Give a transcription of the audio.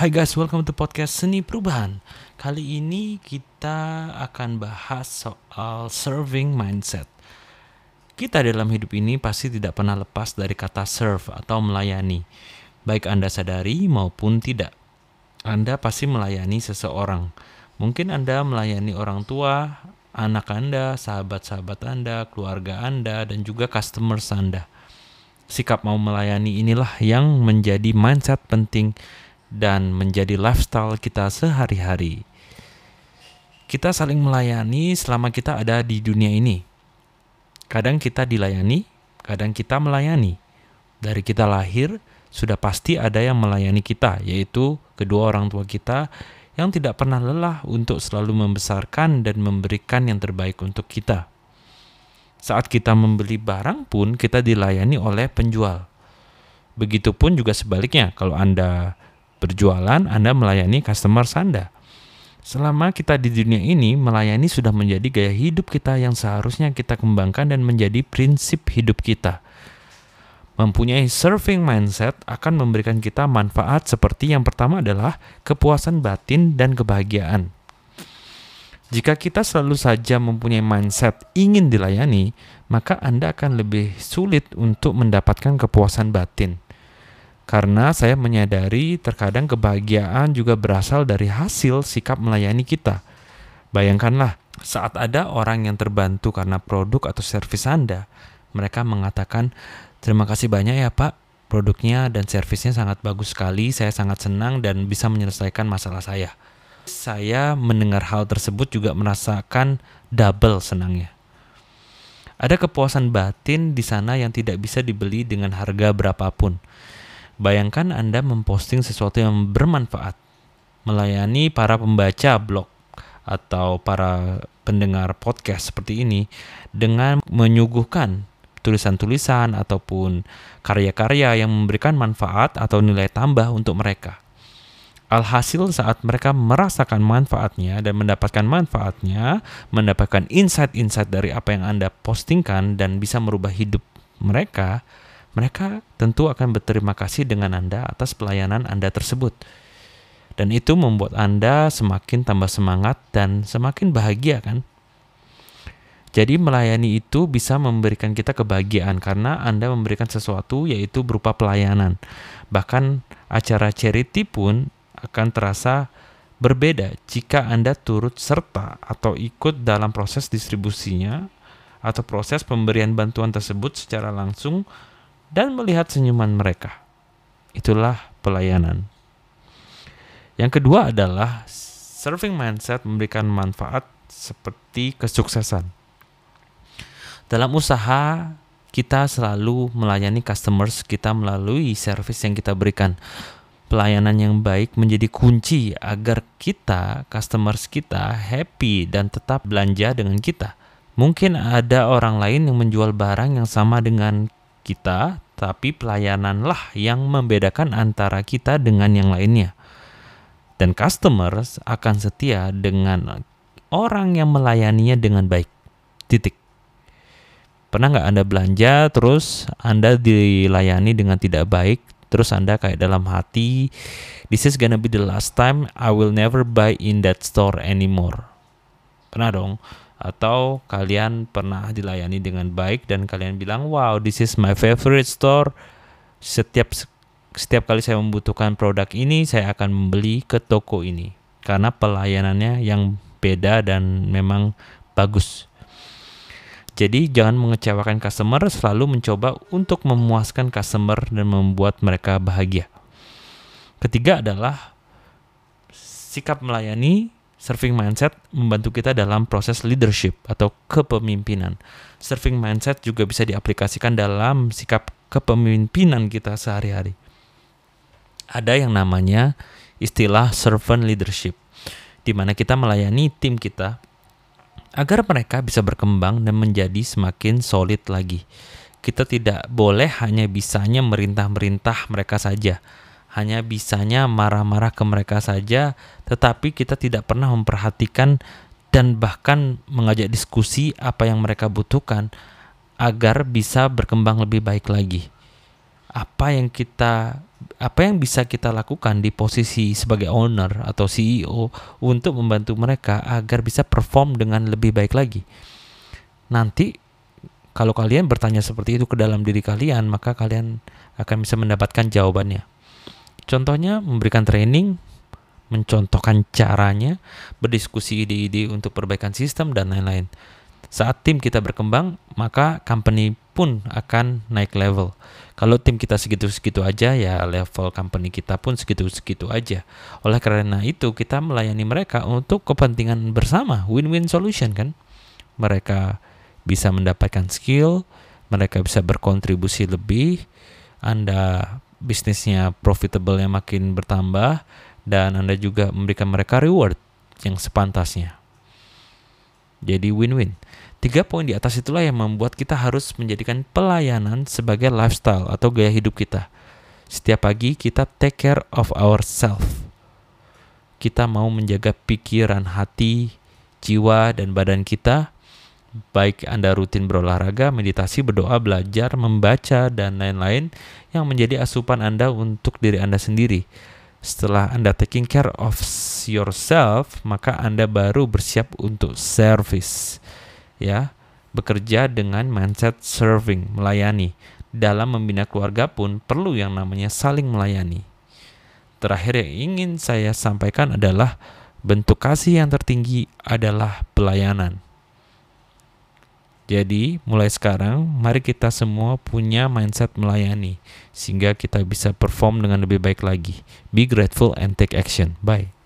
Hai guys, welcome to podcast Seni Perubahan. Kali ini kita akan bahas soal serving mindset. Kita dalam hidup ini pasti tidak pernah lepas dari kata serve atau melayani. Baik Anda sadari maupun tidak. Anda pasti melayani seseorang. Mungkin Anda melayani orang tua, anak Anda, sahabat-sahabat Anda, keluarga Anda, dan juga customers Anda. Sikap mau melayani inilah yang menjadi mindset penting dan menjadi lifestyle kita sehari-hari. Kita saling melayani selama kita ada di dunia ini. Kadang kita dilayani, kadang kita melayani. Dari kita lahir, sudah pasti ada yang melayani kita, yaitu kedua orang tua kita yang tidak pernah lelah untuk selalu membesarkan dan memberikan yang terbaik untuk kita. Saat kita membeli barang pun kita dilayani oleh penjual. Begitupun juga sebaliknya, kalau Anda berjualan, Anda melayani customer Anda. Selama kita di dunia ini, melayani sudah menjadi gaya hidup kita yang seharusnya kita kembangkan dan menjadi prinsip hidup kita. Mempunyai surfing mindset akan memberikan kita manfaat seperti yang pertama adalah kepuasan batin dan kebahagiaan. Jika kita selalu saja mempunyai mindset ingin dilayani, maka Anda akan lebih sulit untuk mendapatkan kepuasan batin karena saya menyadari terkadang kebahagiaan juga berasal dari hasil sikap melayani kita. Bayangkanlah, saat ada orang yang terbantu karena produk atau servis Anda, mereka mengatakan, "Terima kasih banyak ya, Pak. Produknya dan servisnya sangat bagus sekali. Saya sangat senang dan bisa menyelesaikan masalah saya." Saya mendengar hal tersebut juga merasakan double senangnya. Ada kepuasan batin di sana yang tidak bisa dibeli dengan harga berapapun. Bayangkan Anda memposting sesuatu yang bermanfaat, melayani para pembaca blog atau para pendengar podcast seperti ini dengan menyuguhkan tulisan-tulisan ataupun karya-karya yang memberikan manfaat atau nilai tambah untuk mereka. Alhasil saat mereka merasakan manfaatnya dan mendapatkan manfaatnya, mendapatkan insight-insight dari apa yang Anda postingkan dan bisa merubah hidup mereka, mereka tentu akan berterima kasih dengan Anda atas pelayanan Anda tersebut. Dan itu membuat Anda semakin tambah semangat dan semakin bahagia kan? Jadi melayani itu bisa memberikan kita kebahagiaan karena Anda memberikan sesuatu yaitu berupa pelayanan. Bahkan acara charity pun akan terasa berbeda jika Anda turut serta atau ikut dalam proses distribusinya atau proses pemberian bantuan tersebut secara langsung dan melihat senyuman mereka. Itulah pelayanan. Yang kedua adalah serving mindset memberikan manfaat seperti kesuksesan. Dalam usaha, kita selalu melayani customers kita melalui service yang kita berikan. Pelayanan yang baik menjadi kunci agar kita, customers kita, happy dan tetap belanja dengan kita. Mungkin ada orang lain yang menjual barang yang sama dengan kita, tapi pelayananlah yang membedakan antara kita dengan yang lainnya. Dan customers akan setia dengan orang yang melayaninya dengan baik. Titik. Pernah nggak Anda belanja terus Anda dilayani dengan tidak baik, terus Anda kayak dalam hati, this is gonna be the last time I will never buy in that store anymore. Pernah dong? Atau kalian pernah dilayani dengan baik dan kalian bilang wow this is my favorite store. Setiap setiap kali saya membutuhkan produk ini saya akan membeli ke toko ini. Karena pelayanannya yang beda dan memang bagus. Jadi jangan mengecewakan customer selalu mencoba untuk memuaskan customer dan membuat mereka bahagia. Ketiga adalah sikap melayani Surfing mindset membantu kita dalam proses leadership atau kepemimpinan. Surfing mindset juga bisa diaplikasikan dalam sikap kepemimpinan kita sehari-hari. Ada yang namanya istilah servant leadership, di mana kita melayani tim kita agar mereka bisa berkembang dan menjadi semakin solid lagi. Kita tidak boleh hanya bisanya merintah-merintah mereka saja, hanya bisanya marah-marah ke mereka saja, tetapi kita tidak pernah memperhatikan dan bahkan mengajak diskusi apa yang mereka butuhkan agar bisa berkembang lebih baik lagi. Apa yang kita apa yang bisa kita lakukan di posisi sebagai owner atau CEO untuk membantu mereka agar bisa perform dengan lebih baik lagi. Nanti kalau kalian bertanya seperti itu ke dalam diri kalian, maka kalian akan bisa mendapatkan jawabannya. Contohnya memberikan training, mencontohkan caranya, berdiskusi ide-ide untuk perbaikan sistem dan lain-lain. Saat tim kita berkembang, maka company pun akan naik level. Kalau tim kita segitu-segitu aja, ya level company kita pun segitu-segitu aja. Oleh karena itu, kita melayani mereka untuk kepentingan bersama, win-win solution kan. Mereka bisa mendapatkan skill, mereka bisa berkontribusi lebih, Anda bisnisnya profitable makin bertambah, dan Anda juga memberikan mereka reward yang sepantasnya. Jadi win-win. Tiga poin di atas itulah yang membuat kita harus menjadikan pelayanan sebagai lifestyle atau gaya hidup kita. Setiap pagi kita take care of ourselves. Kita mau menjaga pikiran, hati, jiwa, dan badan kita. Baik Anda rutin berolahraga, meditasi, berdoa, belajar, membaca, dan lain-lain yang menjadi asupan Anda untuk diri Anda sendiri. Setelah Anda taking care of yourself, maka Anda baru bersiap untuk service ya bekerja dengan mindset serving, melayani. Dalam membina keluarga pun perlu yang namanya saling melayani. Terakhir yang ingin saya sampaikan adalah bentuk kasih yang tertinggi adalah pelayanan. Jadi, mulai sekarang mari kita semua punya mindset melayani sehingga kita bisa perform dengan lebih baik lagi. Be grateful and take action. Bye.